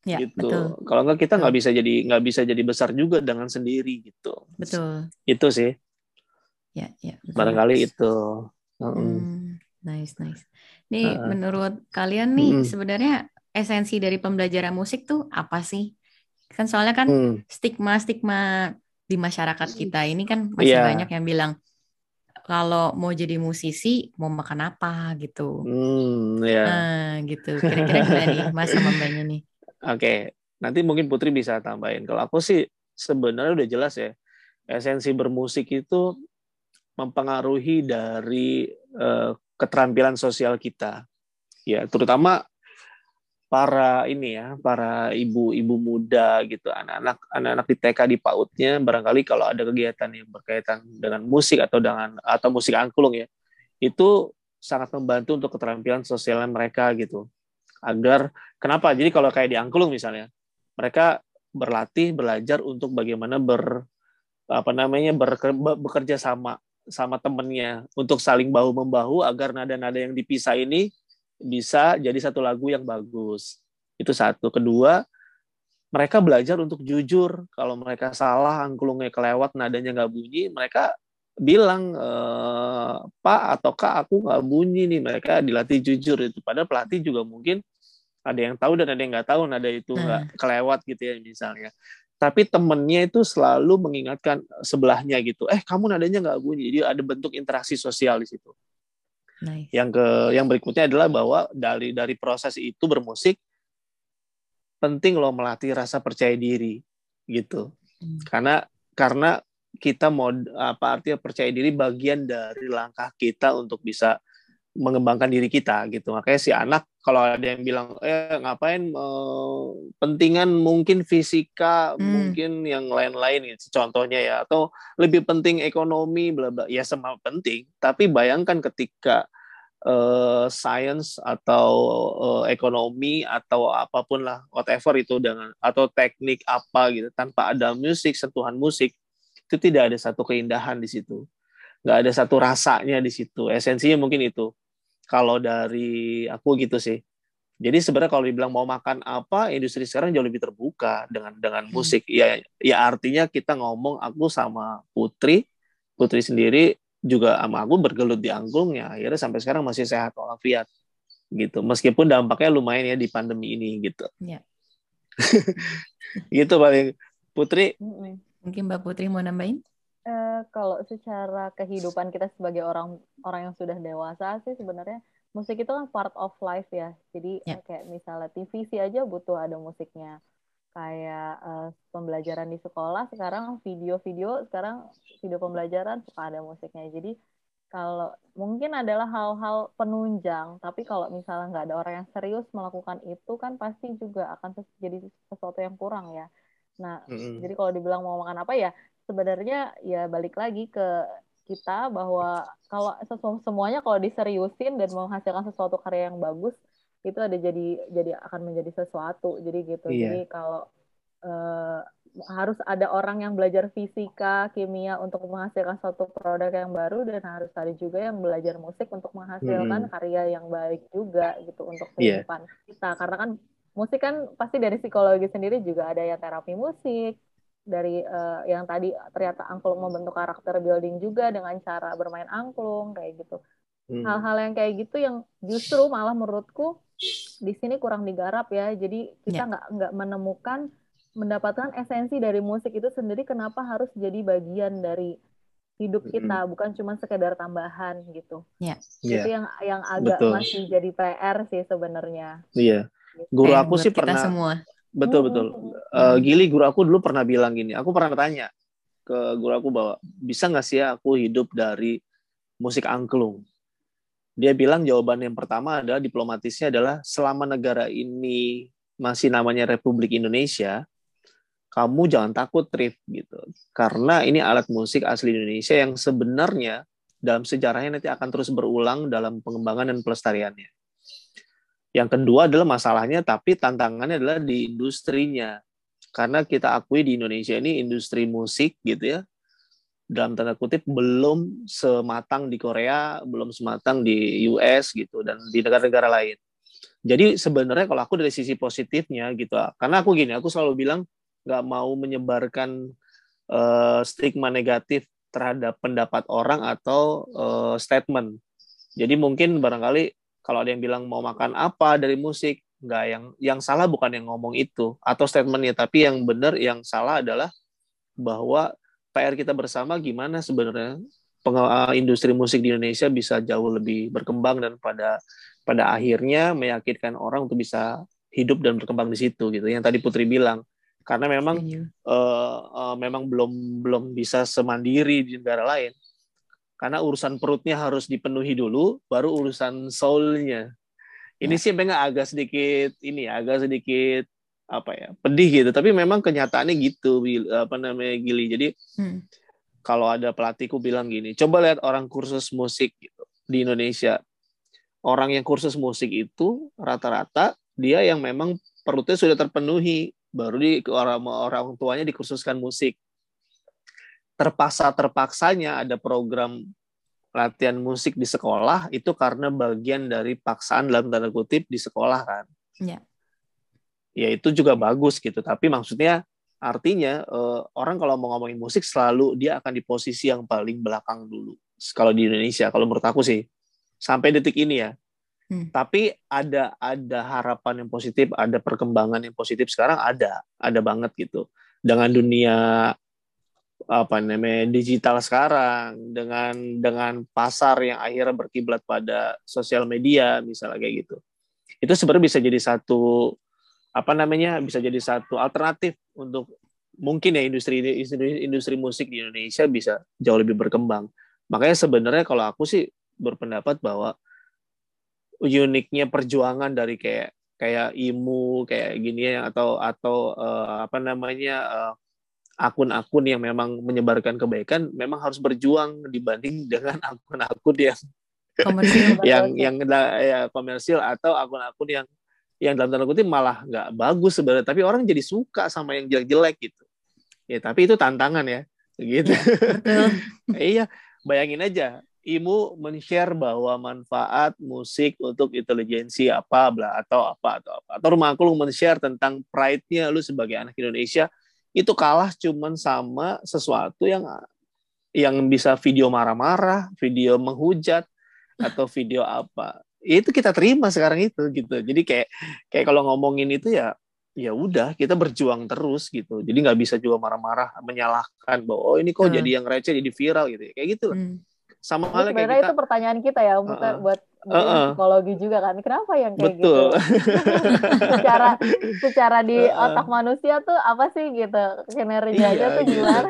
Ya, gitu. Betul. Kalau enggak kita nggak bisa jadi nggak bisa jadi besar juga dengan sendiri gitu. Betul. Itu sih. Ya, ya. Betul. Barangkali itu. Hmm, nice, nice. Nih, uh, menurut kalian nih hmm. sebenarnya esensi dari pembelajaran musik tuh apa sih? Kan soalnya kan hmm. stigma-stigma di masyarakat kita ini kan masih yeah. banyak yang bilang kalau mau jadi musisi mau makan apa gitu. Hmm, yeah. nah, gitu. Kira-kira gimana nih Mas sama Mbaknya nih? Oke, okay. nanti mungkin Putri bisa tambahin. Kalau aku sih sebenarnya udah jelas ya. Esensi bermusik itu mempengaruhi dari uh, keterampilan sosial kita. Ya, terutama para ini ya, para ibu-ibu muda gitu, anak-anak anak-anak di TK di PAUD-nya barangkali kalau ada kegiatan yang berkaitan dengan musik atau dengan atau musik angklung ya, itu sangat membantu untuk keterampilan sosial mereka gitu. Agar kenapa? Jadi kalau kayak di angklung misalnya, mereka berlatih, belajar untuk bagaimana ber apa namanya bekerja sama sama temennya untuk saling bahu membahu agar nada-nada yang dipisah ini bisa jadi satu lagu yang bagus. Itu satu. Kedua, mereka belajar untuk jujur. Kalau mereka salah, angklungnya kelewat, nadanya nggak bunyi, mereka bilang e, Pak atau Kak aku nggak bunyi nih. Mereka dilatih jujur itu. Padahal pelatih juga mungkin ada yang tahu dan ada yang nggak tahu nada itu nggak hmm. kelewat gitu ya misalnya. Tapi temennya itu selalu mengingatkan sebelahnya gitu. Eh kamu nadanya nggak bunyi. Jadi ada bentuk interaksi sosial di situ. Nice. Yang ke yang berikutnya adalah bahwa dari dari proses itu bermusik penting loh melatih rasa percaya diri gitu. Hmm. Karena karena kita mau apa artinya percaya diri bagian dari langkah kita untuk bisa mengembangkan diri kita gitu. Makanya si anak kalau ada yang bilang eh ngapain eh, pentingan mungkin fisika, hmm. mungkin yang lain-lain gitu. Contohnya ya atau lebih penting ekonomi bla bla. Ya sama penting, tapi bayangkan ketika uh, science atau uh, ekonomi atau apa pun lah whatever itu dengan atau teknik apa gitu tanpa ada musik sentuhan musik itu tidak ada satu keindahan di situ. Nggak ada satu rasanya di situ. Esensinya mungkin itu kalau dari aku gitu sih jadi sebenarnya kalau dibilang mau makan apa, industri sekarang jauh lebih terbuka dengan dengan hmm. musik. Ya, ya artinya kita ngomong aku sama Putri, Putri sendiri juga sama aku bergelut di angklung ya akhirnya sampai sekarang masih sehat walafiat gitu. Meskipun dampaknya lumayan ya di pandemi ini gitu. Ya. gitu paling Putri. Mungkin Mbak Putri mau nambahin? Uh, kalau secara kehidupan kita sebagai orang orang yang sudah dewasa sih sebenarnya musik itu kan part of life ya. Jadi yeah. kayak misalnya TV sih aja butuh ada musiknya. Kayak uh, pembelajaran di sekolah sekarang video-video sekarang video pembelajaran suka ada musiknya. Jadi kalau mungkin adalah hal-hal penunjang, tapi kalau misalnya nggak ada orang yang serius melakukan itu kan pasti juga akan jadi sesuatu yang kurang ya. Nah, mm-hmm. jadi kalau dibilang mau makan apa ya, sebenarnya ya balik lagi ke kita bahwa kalau semuanya kalau diseriusin dan menghasilkan sesuatu karya yang bagus itu ada jadi jadi akan menjadi sesuatu jadi gitu iya. jadi kalau uh, harus ada orang yang belajar fisika kimia untuk menghasilkan suatu produk yang baru dan harus ada juga yang belajar musik untuk menghasilkan hmm. karya yang baik juga gitu untuk iya. kehidupan yeah. kita karena kan musik kan pasti dari psikologi sendiri juga ada yang terapi musik dari uh, yang tadi ternyata angklung membentuk karakter building juga dengan cara bermain angklung kayak gitu hmm. hal-hal hmm. yang kayak gitu yang justru malah menurutku di sini kurang digarap ya jadi kita ya. nggak yeah. nggak menemukan mendapatkan esensi dari musik itu sendiri kenapa harus jadi bagian dari hidup kita hmm. bukan cuma sekedar tambahan gitu yeah. itu yeah. yang yang agak Betul. masih jadi PR sih sebenarnya iya yeah. guru eh, aku sih pernah semua Betul hmm. betul. Uh, Gili guru aku dulu pernah bilang gini. Aku pernah tanya ke guru aku bahwa bisa nggak sih ya aku hidup dari musik angklung? Dia bilang jawaban yang pertama adalah diplomatisnya adalah selama negara ini masih namanya Republik Indonesia, kamu jangan takut trip gitu. Karena ini alat musik asli Indonesia yang sebenarnya dalam sejarahnya nanti akan terus berulang dalam pengembangan dan pelestariannya. Yang kedua adalah masalahnya, tapi tantangannya adalah di industrinya. Karena kita akui di Indonesia ini industri musik gitu ya, dalam tanda kutip belum sematang di Korea, belum sematang di US gitu dan di negara-negara lain. Jadi sebenarnya kalau aku dari sisi positifnya gitu, karena aku gini, aku selalu bilang nggak mau menyebarkan uh, stigma negatif terhadap pendapat orang atau uh, statement. Jadi mungkin barangkali kalau ada yang bilang mau makan apa dari musik, nggak yang yang salah bukan yang ngomong itu atau statementnya, tapi yang benar yang salah adalah bahwa PR kita bersama gimana sebenarnya eh, industri musik di Indonesia bisa jauh lebih berkembang dan pada pada akhirnya meyakinkan orang untuk bisa hidup dan berkembang di situ gitu. Yang tadi Putri bilang karena memang uh, uh, memang belum belum bisa semandiri di negara lain. Karena urusan perutnya harus dipenuhi dulu, baru urusan soulnya. Ini ya. sih memang agak sedikit ini agak sedikit apa ya pedih gitu tapi memang kenyataannya gitu apa namanya Gili jadi hmm. kalau ada pelatihku bilang gini coba lihat orang kursus musik gitu, di Indonesia orang yang kursus musik itu rata-rata dia yang memang perutnya sudah terpenuhi baru di orang orang tuanya dikursuskan musik terpaksa terpaksanya ada program latihan musik di sekolah itu karena bagian dari paksaan dalam tanda kutip di sekolah kan. Ya. Ya itu juga bagus gitu. Tapi maksudnya artinya uh, orang kalau mau ngomongin musik selalu dia akan di posisi yang paling belakang dulu. Kalau di Indonesia kalau menurut aku sih sampai detik ini ya. Hmm. tapi ada ada harapan yang positif ada perkembangan yang positif sekarang ada ada banget gitu. Dengan dunia apa namanya digital sekarang dengan dengan pasar yang akhirnya berkiblat pada sosial media misalnya kayak gitu itu sebenarnya bisa jadi satu apa namanya bisa jadi satu alternatif untuk mungkin ya industri industri industri musik di Indonesia bisa jauh lebih berkembang. Makanya sebenarnya kalau aku sih berpendapat bahwa uniknya perjuangan dari kayak kayak imu kayak gini ya atau atau uh, apa namanya uh, akun-akun yang memang menyebarkan kebaikan memang harus berjuang dibanding dengan akun-akun yang yang yang ya komersil atau akun-akun yang yang dalam tanda kutip malah nggak bagus sebenarnya. Tapi orang jadi suka sama yang jelek-jelek gitu. Ya tapi itu tantangan ya. Gitu. Iya bayangin aja. Imu men-share bahwa manfaat musik untuk intelijensi apa bla atau apa atau apa. Atau rumah aku lu men-share tentang pride-nya lu sebagai anak Indonesia itu kalah cuman sama sesuatu yang yang bisa video marah-marah, video menghujat atau video apa itu kita terima sekarang itu gitu jadi kayak kayak kalau ngomongin itu ya ya udah kita berjuang terus gitu jadi nggak bisa juga marah-marah menyalahkan bahwa oh ini kok hmm. jadi yang receh jadi viral gitu ya. kayak gitu hmm. sama halnya kayak kita, itu pertanyaan kita ya uh -uh. buat uh -uh. psikologi juga kan kenapa yang kayak Betul. gitu secara secara di uh -uh. otak manusia tuh apa sih gitu kinerjanya iya, tuh gitu. gimana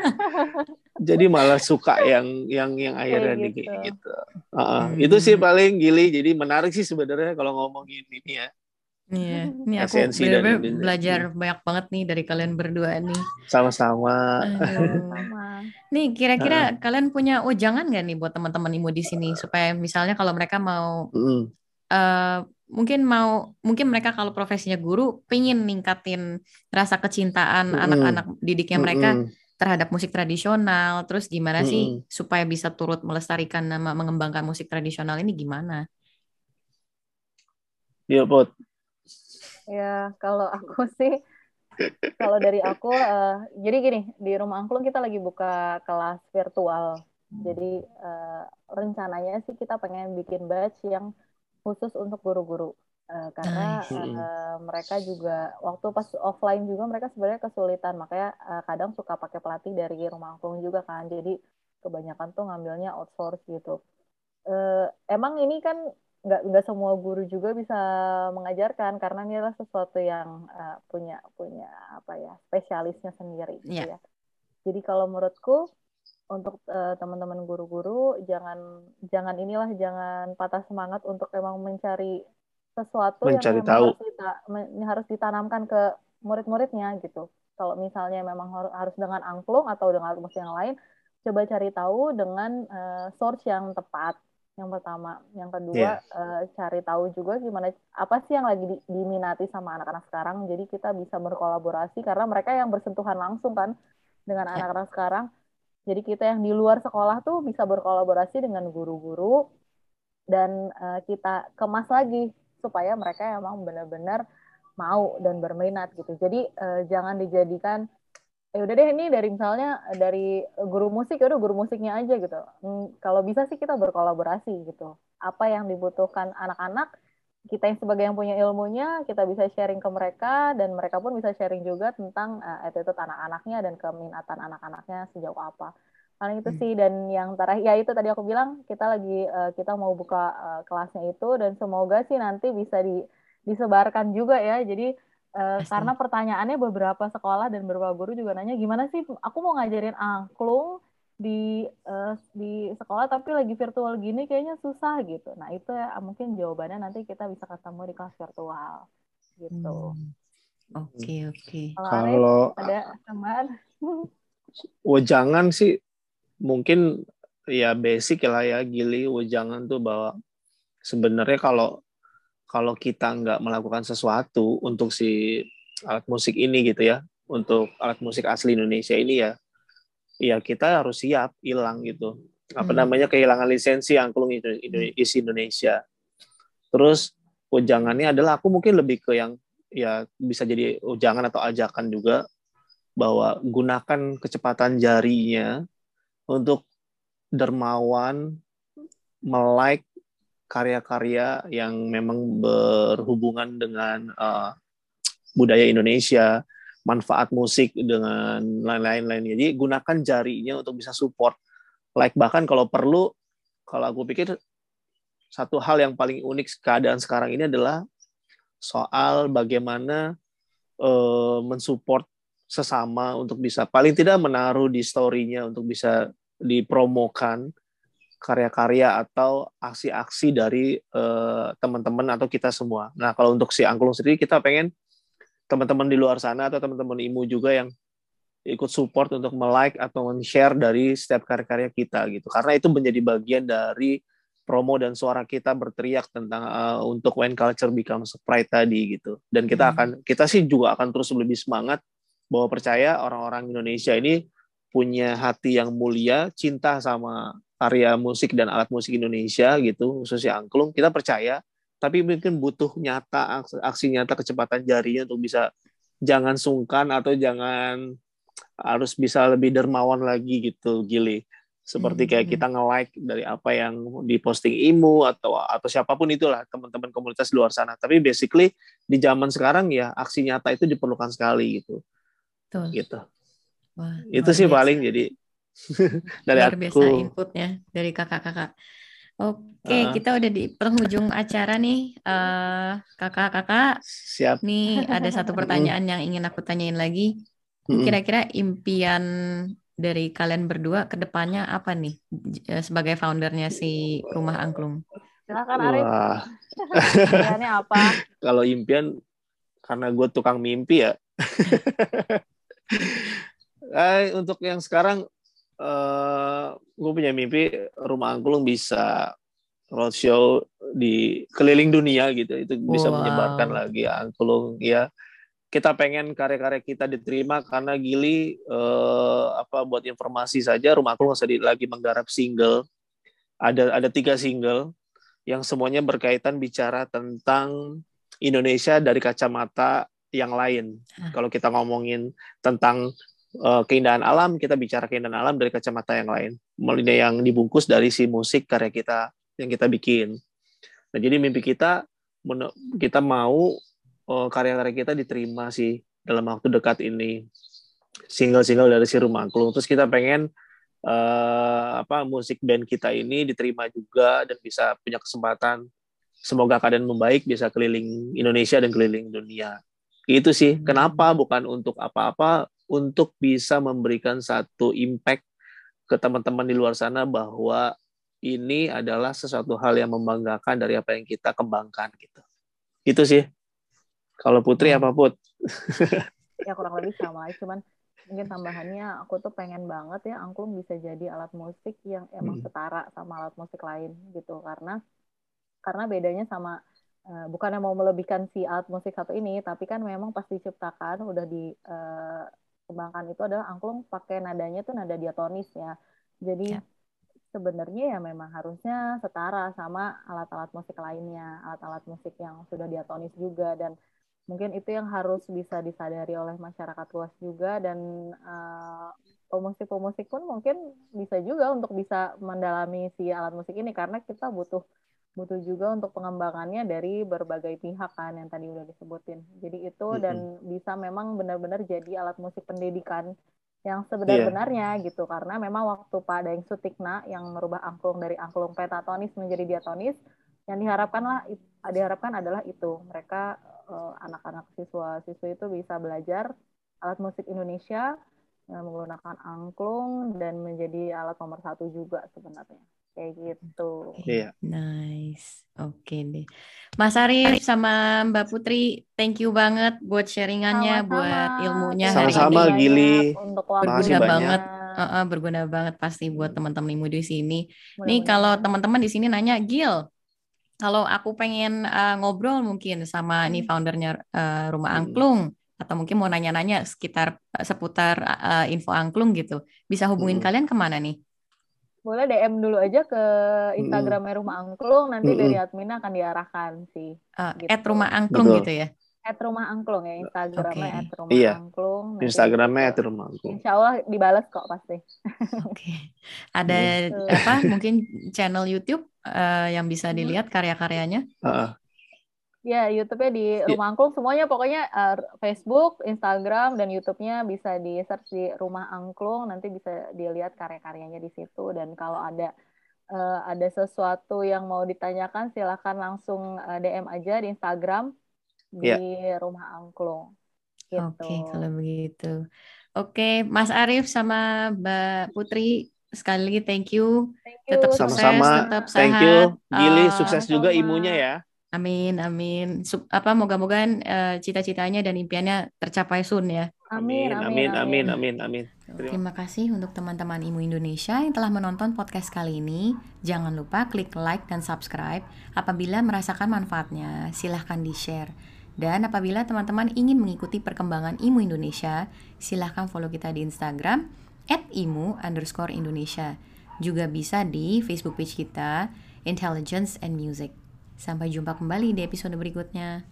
jadi malah suka yang yang yang akhirnya kayak gitu, gitu. Uh -uh. hmm. itu sih paling gili jadi menarik sih sebenarnya kalau ngomongin ini ya Iya, ini aku benar-benar belajar banyak banget nih dari kalian berdua nih. Sama-sama. nih, kira-kira uh. kalian punya ujangan nggak nih buat teman-teman imu di sini supaya misalnya kalau mereka mau mm. uh, mungkin mau mungkin mereka kalau profesinya guru pingin ningkatin rasa kecintaan anak-anak mm. didiknya mereka mm. terhadap musik tradisional. Terus gimana sih supaya bisa turut melestarikan nama mengembangkan musik tradisional ini gimana? Iya, Pot. Ya, kalau aku sih, kalau dari aku, uh, jadi gini, di rumah angklung kita lagi buka kelas virtual. Jadi uh, rencananya sih kita pengen bikin batch yang khusus untuk guru-guru. Uh, karena uh, mereka juga waktu pas offline juga mereka sebenarnya kesulitan. Makanya uh, kadang suka pakai pelatih dari rumah angklung juga kan. Jadi kebanyakan tuh ngambilnya outsource gitu. Uh, emang ini kan nggak nggak semua guru juga bisa mengajarkan karena ini adalah sesuatu yang uh, punya punya apa ya spesialisnya sendiri gitu yeah. ya. Jadi kalau menurutku untuk uh, teman-teman guru-guru jangan jangan inilah jangan patah semangat untuk emang mencari sesuatu mencari yang tahu. harus, dita, harus ditanamkan ke murid-muridnya gitu. Kalau misalnya memang harus dengan angklung atau dengan musik yang lain, coba cari tahu dengan uh, source yang tepat yang pertama. Yang kedua yeah. uh, cari tahu juga gimana apa sih yang lagi di, diminati sama anak-anak sekarang. Jadi kita bisa berkolaborasi karena mereka yang bersentuhan langsung kan dengan anak anak-anak sekarang. Jadi kita yang di luar sekolah tuh bisa berkolaborasi dengan guru-guru dan uh, kita kemas lagi supaya mereka emang benar-benar mau dan berminat gitu. Jadi uh, jangan dijadikan ya udah deh ini dari misalnya dari guru musik ya udah guru musiknya aja gitu. Hmm, kalau bisa sih kita berkolaborasi gitu. Apa yang dibutuhkan anak-anak kita yang sebagai yang punya ilmunya kita bisa sharing ke mereka dan mereka pun bisa sharing juga tentang uh, attitude anak-anaknya dan keminatan anak-anaknya sejauh apa. Paling itu hmm. sih dan yang terakhir ya itu tadi aku bilang kita lagi uh, kita mau buka uh, kelasnya itu dan semoga sih nanti bisa di disebarkan juga ya. Jadi Uh, karena pertanyaannya beberapa sekolah dan beberapa guru juga nanya gimana sih aku mau ngajarin angklung di uh, di sekolah tapi lagi virtual gini kayaknya susah gitu. Nah itu ya mungkin jawabannya nanti kita bisa ketemu di kelas virtual gitu. Hmm. Oke okay, oke. Okay. Kalau ada teman. Wejangan sih mungkin ya basic lah ya Gili wejangan tuh bahwa sebenarnya kalau kalau kita nggak melakukan sesuatu untuk si alat musik ini gitu ya, untuk alat musik asli Indonesia ini ya, ya kita harus siap hilang gitu. Apa hmm. namanya kehilangan lisensi angklung isi Indonesia. Terus ujangannya adalah aku mungkin lebih ke yang ya bisa jadi ujangan atau ajakan juga bahwa gunakan kecepatan jarinya untuk dermawan, melike karya-karya yang memang berhubungan dengan uh, budaya Indonesia, manfaat musik dengan lain-lain lainnya. Jadi gunakan jarinya untuk bisa support. Like bahkan kalau perlu, kalau aku pikir satu hal yang paling unik keadaan sekarang ini adalah soal bagaimana uh, mensupport sesama untuk bisa paling tidak menaruh di story-nya untuk bisa dipromokan karya-karya atau aksi-aksi dari uh, teman-teman atau kita semua. Nah, kalau untuk si angklung sendiri kita pengen teman-teman di luar sana atau teman-teman IMU juga yang ikut support untuk like atau share dari setiap karya-karya kita gitu. Karena itu menjadi bagian dari promo dan suara kita berteriak tentang uh, untuk when culture becomes pride tadi gitu. Dan kita hmm. akan kita sih juga akan terus lebih semangat bahwa percaya orang-orang Indonesia ini punya hati yang mulia, cinta sama karya musik dan alat musik Indonesia gitu, khususnya angklung, kita percaya, tapi mungkin butuh nyata aksi, nyata kecepatan jarinya untuk bisa jangan sungkan atau jangan harus bisa lebih dermawan lagi gitu, Gili. Seperti kayak hmm. kita nge-like dari apa yang diposting IMU atau atau siapa pun itulah teman-teman komunitas luar sana. Tapi basically di zaman sekarang ya aksi nyata itu diperlukan sekali gitu. Betul. Gitu. Wah, itu sih biasa. paling jadi dari luar biasa aku. inputnya dari kakak-kakak. Oke, uh, kita udah di penghujung acara nih, uh, kakak-kakak. Siap. Nih ada satu pertanyaan yang ingin aku tanyain lagi. Kira-kira impian dari kalian berdua ke depannya apa nih eh, sebagai foundernya si Rumah Angklung? Silakan Arif. Impiannya apa? Kalau impian karena gue tukang mimpi ya. eh, untuk yang sekarang uh, eh, gue punya mimpi rumah angklung bisa roadshow di keliling dunia gitu itu bisa wow. menyebarkan lagi angklung ya kita pengen karya-karya kita diterima karena Gili uh, apa buat informasi saja rumah angklung lagi menggarap single ada ada tiga single yang semuanya berkaitan bicara tentang Indonesia dari kacamata yang lain. Ah. Kalau kita ngomongin tentang uh, keindahan alam, kita bicara keindahan alam dari kacamata yang lain, melalui yang dibungkus dari si musik karya kita yang kita bikin. Nah, jadi mimpi kita kita mau uh, karya-karya kita diterima sih dalam waktu dekat ini single-single dari si Rumah Angklung. Terus kita pengen uh, apa musik band kita ini diterima juga dan bisa punya kesempatan semoga keadaan membaik bisa keliling Indonesia dan keliling dunia. Itu sih. Kenapa bukan untuk apa-apa untuk bisa memberikan satu impact ke teman-teman di luar sana bahwa ini adalah sesuatu hal yang membanggakan dari apa yang kita kembangkan gitu. Itu sih. Kalau Putri hmm. apa Put? ya kurang lebih sama, cuman mungkin tambahannya aku tuh pengen banget ya angklung bisa jadi alat musik yang emang hmm. setara sama alat musik lain gitu karena karena bedanya sama uh, bukannya mau melebihkan si alat musik satu ini tapi kan memang pas diciptakan udah dikembangkan uh, itu adalah angklung pakai nadanya tuh nada diatonis ya. Jadi yeah. sebenarnya ya memang harusnya setara sama alat-alat musik lainnya alat-alat musik yang sudah diatonis juga. Dan mungkin itu yang harus bisa disadari oleh masyarakat luas juga. Dan uh, pemusik-pemusik pun mungkin bisa juga untuk bisa mendalami si alat musik ini karena kita butuh butuh juga untuk pengembangannya dari berbagai pihak kan yang tadi udah disebutin. Jadi itu mm -hmm. dan bisa memang benar-benar jadi alat musik pendidikan yang sebenar-benarnya yeah. gitu karena memang waktu Pak Daeng Sutikna yang merubah angklung dari angklung pentatonis menjadi diatonis yang diharapkan lah diharapkan adalah itu mereka Eh, anak-anak siswa-siswi itu bisa belajar alat musik Indonesia eh, menggunakan angklung dan menjadi alat nomor satu juga sebenarnya kayak gitu. Iya. Nice. Oke okay deh. Mas Arif sama Mbak Putri, thank you banget buat sharingannya, Sama-sama. buat ilmunya Sama-sama, Gili. Untuk berguna banget. Uh, uh, berguna banget pasti buat teman-teman ilmu di sini. Nih kalau teman-teman di sini nanya, Gil, kalau aku pengen uh, ngobrol mungkin sama nih hmm. foundernya uh, Rumah hmm. Angklung atau mungkin mau nanya-nanya sekitar uh, seputar uh, info angklung gitu, bisa hubungin hmm. kalian ke mana nih? Boleh DM dulu aja ke Instagramnya Rumah Angklung, nanti hmm. dari admin akan diarahkan sih. Uh, gitu. At Rumah Angklung Betul. gitu ya? at rumah angklung ya Instagramnya okay. at rumah iya. angklung Instagramnya at rumah angklung Insya Allah dibalas kok pasti oke okay. ada gitu. apa mungkin channel YouTube uh, yang bisa dilihat karya-karyanya uh. Ya YouTube-nya di yeah. rumah angklung semuanya pokoknya uh, Facebook Instagram dan YouTube-nya bisa di search di rumah angklung nanti bisa dilihat karya-karyanya di situ dan kalau ada uh, ada sesuatu yang mau ditanyakan silahkan langsung uh, DM aja di Instagram Iya. di yeah. rumah angklung. Gitu. Oke, okay, kalau begitu. Oke, okay, Mas Arief sama Mbak Putri sekali lagi thank you. Thank you. Tetap sukses, sama-sama. tetap sehat. Thank you. Gili, uh, sukses juga sama. imunya ya. Amin, amin. Sup, apa moga-moga uh, cita-citanya dan impiannya tercapai soon ya. Amin, amin, amin, amin, amin. Terima kasih untuk teman-teman Imu Indonesia yang telah menonton podcast kali ini. Jangan lupa klik like dan subscribe. Apabila merasakan manfaatnya, silahkan di-share. Dan apabila teman-teman ingin mengikuti perkembangan IMU Indonesia, silahkan follow kita di Instagram at IMU underscore Indonesia. Juga bisa di Facebook page kita, Intelligence and Music. Sampai jumpa kembali di episode berikutnya.